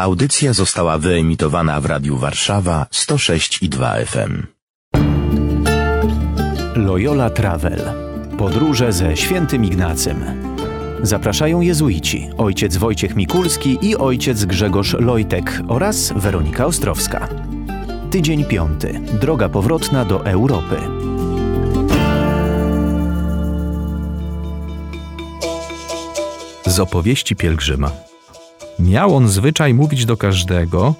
Audycja została wyemitowana w Radiu Warszawa 106 i 2 FM. Loyola Travel. Podróże ze świętym Ignacym. Zapraszają jezuici, ojciec Wojciech Mikulski i ojciec Grzegorz Lojtek oraz Weronika Ostrowska. Tydzień piąty. Droga powrotna do Europy. Z opowieści pielgrzyma. Miał on zwyczaj mówić do każdego,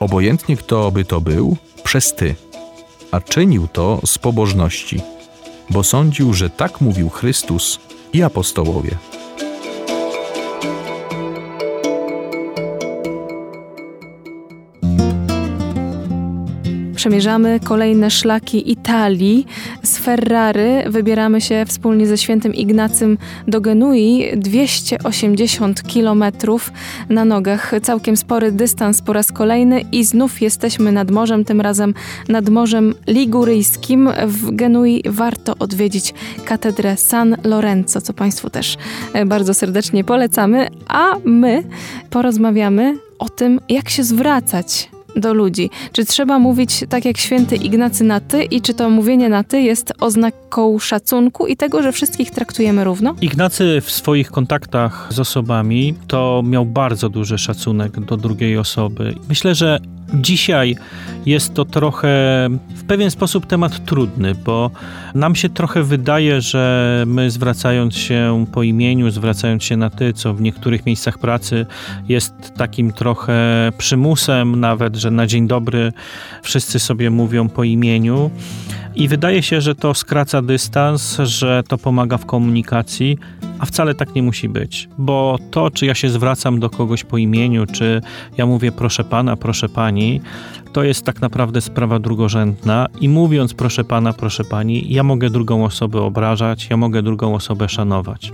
obojętnie kto by to był, przez ty, a czynił to z pobożności, bo sądził, że tak mówił Chrystus i apostołowie. Przemierzamy kolejne szlaki Italii. Z Ferrary wybieramy się wspólnie ze świętym Ignacym do Genui. 280 kilometrów na nogach. Całkiem spory dystans po raz kolejny i znów jesteśmy nad morzem, tym razem nad Morzem Liguryjskim. W Genui warto odwiedzić katedrę San Lorenzo, co Państwu też bardzo serdecznie polecamy. A my porozmawiamy o tym, jak się zwracać do ludzi. Czy trzeba mówić tak jak święty Ignacy na ty i czy to mówienie na ty jest oznaką szacunku i tego, że wszystkich traktujemy równo? Ignacy w swoich kontaktach z osobami to miał bardzo duży szacunek do drugiej osoby. Myślę, że Dzisiaj jest to trochę w pewien sposób temat trudny, bo nam się trochę wydaje, że my zwracając się po imieniu, zwracając się na ty, co w niektórych miejscach pracy jest takim trochę przymusem, nawet, że na dzień dobry wszyscy sobie mówią po imieniu. I wydaje się, że to skraca dystans, że to pomaga w komunikacji, a wcale tak nie musi być, bo to, czy ja się zwracam do kogoś po imieniu, czy ja mówię proszę pana, proszę pani, to jest tak naprawdę sprawa drugorzędna i mówiąc proszę pana, proszę pani, ja mogę drugą osobę obrażać, ja mogę drugą osobę szanować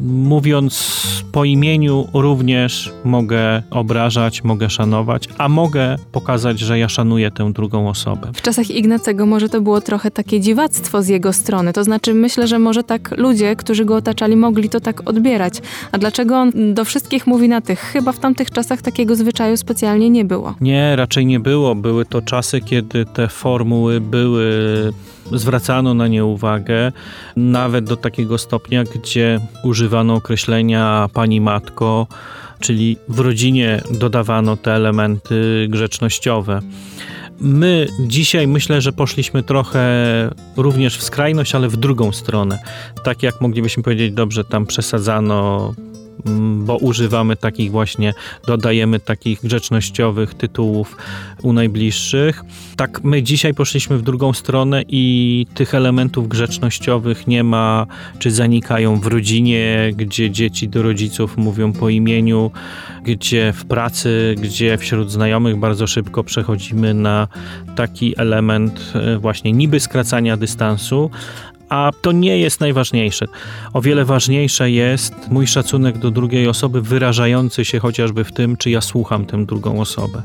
mówiąc po imieniu również mogę obrażać, mogę szanować, a mogę pokazać, że ja szanuję tę drugą osobę. W czasach Ignacego może to było trochę takie dziwactwo z jego strony. To znaczy myślę, że może tak ludzie, którzy go otaczali, mogli to tak odbierać. A dlaczego on do wszystkich mówi na tych? Chyba w tamtych czasach takiego zwyczaju specjalnie nie było. Nie, raczej nie było. Były to czasy, kiedy te formuły były zwracano na nie uwagę, nawet do takiego stopnia, gdzie używano określenia pani matko, czyli w rodzinie dodawano te elementy grzecznościowe. My dzisiaj myślę, że poszliśmy trochę również w skrajność, ale w drugą stronę. Tak jak moglibyśmy powiedzieć, dobrze, tam przesadzano bo używamy takich właśnie, dodajemy takich grzecznościowych tytułów u najbliższych. Tak, my dzisiaj poszliśmy w drugą stronę i tych elementów grzecznościowych nie ma, czy zanikają w rodzinie, gdzie dzieci do rodziców mówią po imieniu, gdzie w pracy, gdzie wśród znajomych bardzo szybko przechodzimy na taki element e, właśnie niby skracania dystansu, a to nie jest najważniejsze. O wiele ważniejsze jest mój szacunek do drugiej osoby, wyrażający się chociażby w tym, czy ja słucham tę drugą osobę.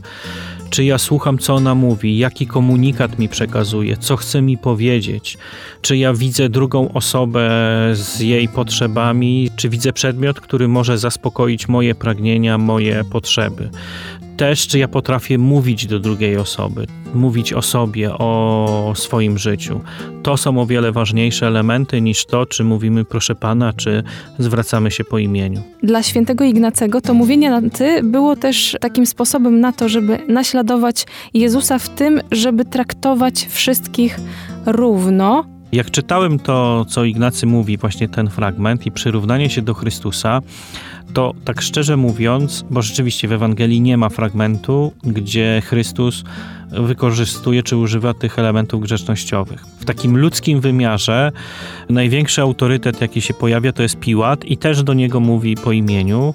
Czy ja słucham, co ona mówi, jaki komunikat mi przekazuje, co chce mi powiedzieć, czy ja widzę drugą osobę z jej potrzebami, czy widzę przedmiot, który może zaspokoić moje pragnienia, moje potrzeby też, czy ja potrafię mówić do drugiej osoby, mówić o sobie, o swoim życiu. To są o wiele ważniejsze elementy niż to, czy mówimy proszę pana, czy zwracamy się po imieniu. Dla świętego Ignacego to mówienie na ty było też takim sposobem na to, żeby naśladować Jezusa w tym, żeby traktować wszystkich równo, jak czytałem to, co Ignacy mówi, właśnie ten fragment i przyrównanie się do Chrystusa, to tak szczerze mówiąc, bo rzeczywiście w Ewangelii nie ma fragmentu, gdzie Chrystus wykorzystuje czy używa tych elementów grzecznościowych. W takim ludzkim wymiarze największy autorytet, jaki się pojawia, to jest Piłat i też do niego mówi po imieniu.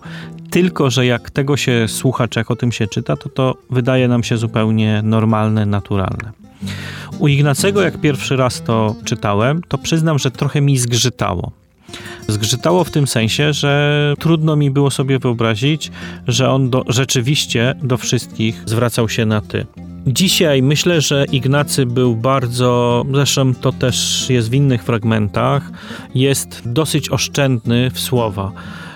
Tylko, że jak tego się słucha, czy jak o tym się czyta, to to wydaje nam się zupełnie normalne, naturalne. U Ignacego, jak pierwszy raz to czytałem, to przyznam, że trochę mi zgrzytało. Zgrzytało w tym sensie, że trudno mi było sobie wyobrazić, że on do, rzeczywiście do wszystkich zwracał się na ty. Dzisiaj myślę, że Ignacy był bardzo, zresztą to też jest w innych fragmentach, jest dosyć oszczędny w słowa.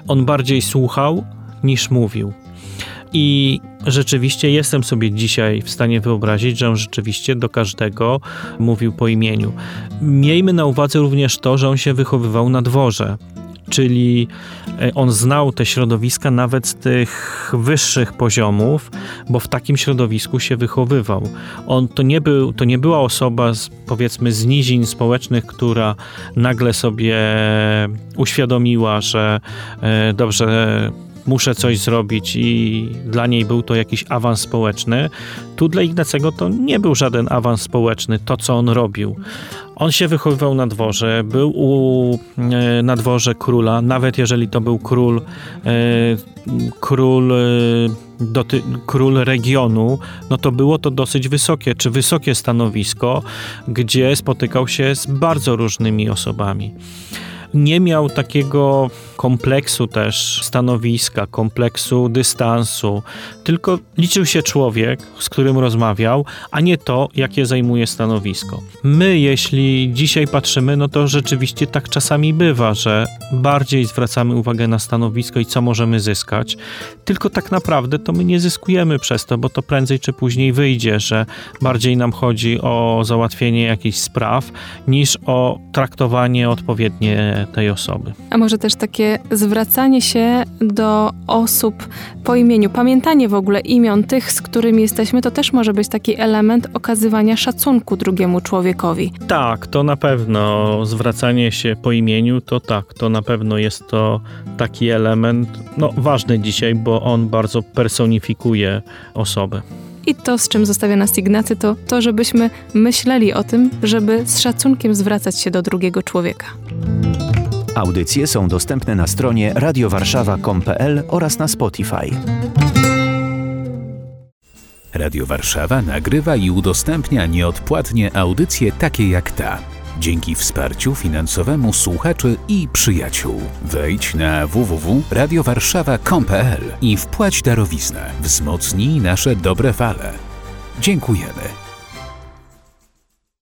On bardziej słuchał niż mówił. I rzeczywiście jestem sobie dzisiaj w stanie wyobrazić, że on rzeczywiście do każdego mówił po imieniu. Miejmy na uwadze również to, że on się wychowywał na dworze czyli e, on znał te środowiska nawet z tych wyższych poziomów, bo w takim środowisku się wychowywał. On to nie, był, to nie była osoba z, powiedzmy z nizin społecznych, która nagle sobie uświadomiła, że e, dobrze muszę coś zrobić i dla niej był to jakiś awans społeczny. Tu dla Ignacego to nie był żaden awans społeczny, to co on robił. On się wychowywał na dworze, był u, e, na dworze króla, nawet jeżeli to był król, e, król, e, doty, król regionu, no to było to dosyć wysokie, czy wysokie stanowisko, gdzie spotykał się z bardzo różnymi osobami nie miał takiego kompleksu też stanowiska, kompleksu dystansu, tylko liczył się człowiek, z którym rozmawiał, a nie to, jakie zajmuje stanowisko. My, jeśli dzisiaj patrzymy, no to rzeczywiście tak czasami bywa, że bardziej zwracamy uwagę na stanowisko i co możemy zyskać, tylko tak naprawdę to my nie zyskujemy przez to, bo to prędzej czy później wyjdzie, że bardziej nam chodzi o załatwienie jakichś spraw niż o traktowanie odpowiednie tej osoby. A może też takie zwracanie się do osób po imieniu, pamiętanie w ogóle imion tych, z którymi jesteśmy, to też może być taki element okazywania szacunku drugiemu człowiekowi. Tak, to na pewno zwracanie się po imieniu, to tak, to na pewno jest to taki element, no ważny dzisiaj, bo on bardzo personifikuje osobę. I to, z czym zostawia nas Ignacy, to to, żebyśmy myśleli o tym, żeby z szacunkiem zwracać się do drugiego człowieka. Audycje są dostępne na stronie radiowarszawa.com.pl oraz na Spotify. Radio Warszawa nagrywa i udostępnia nieodpłatnie audycje takie jak ta. Dzięki wsparciu finansowemu słuchaczy i przyjaciół. Wejdź na www.radiowarszawa.com.pl i wpłać darowiznę. Wzmocnij nasze dobre fale. Dziękujemy.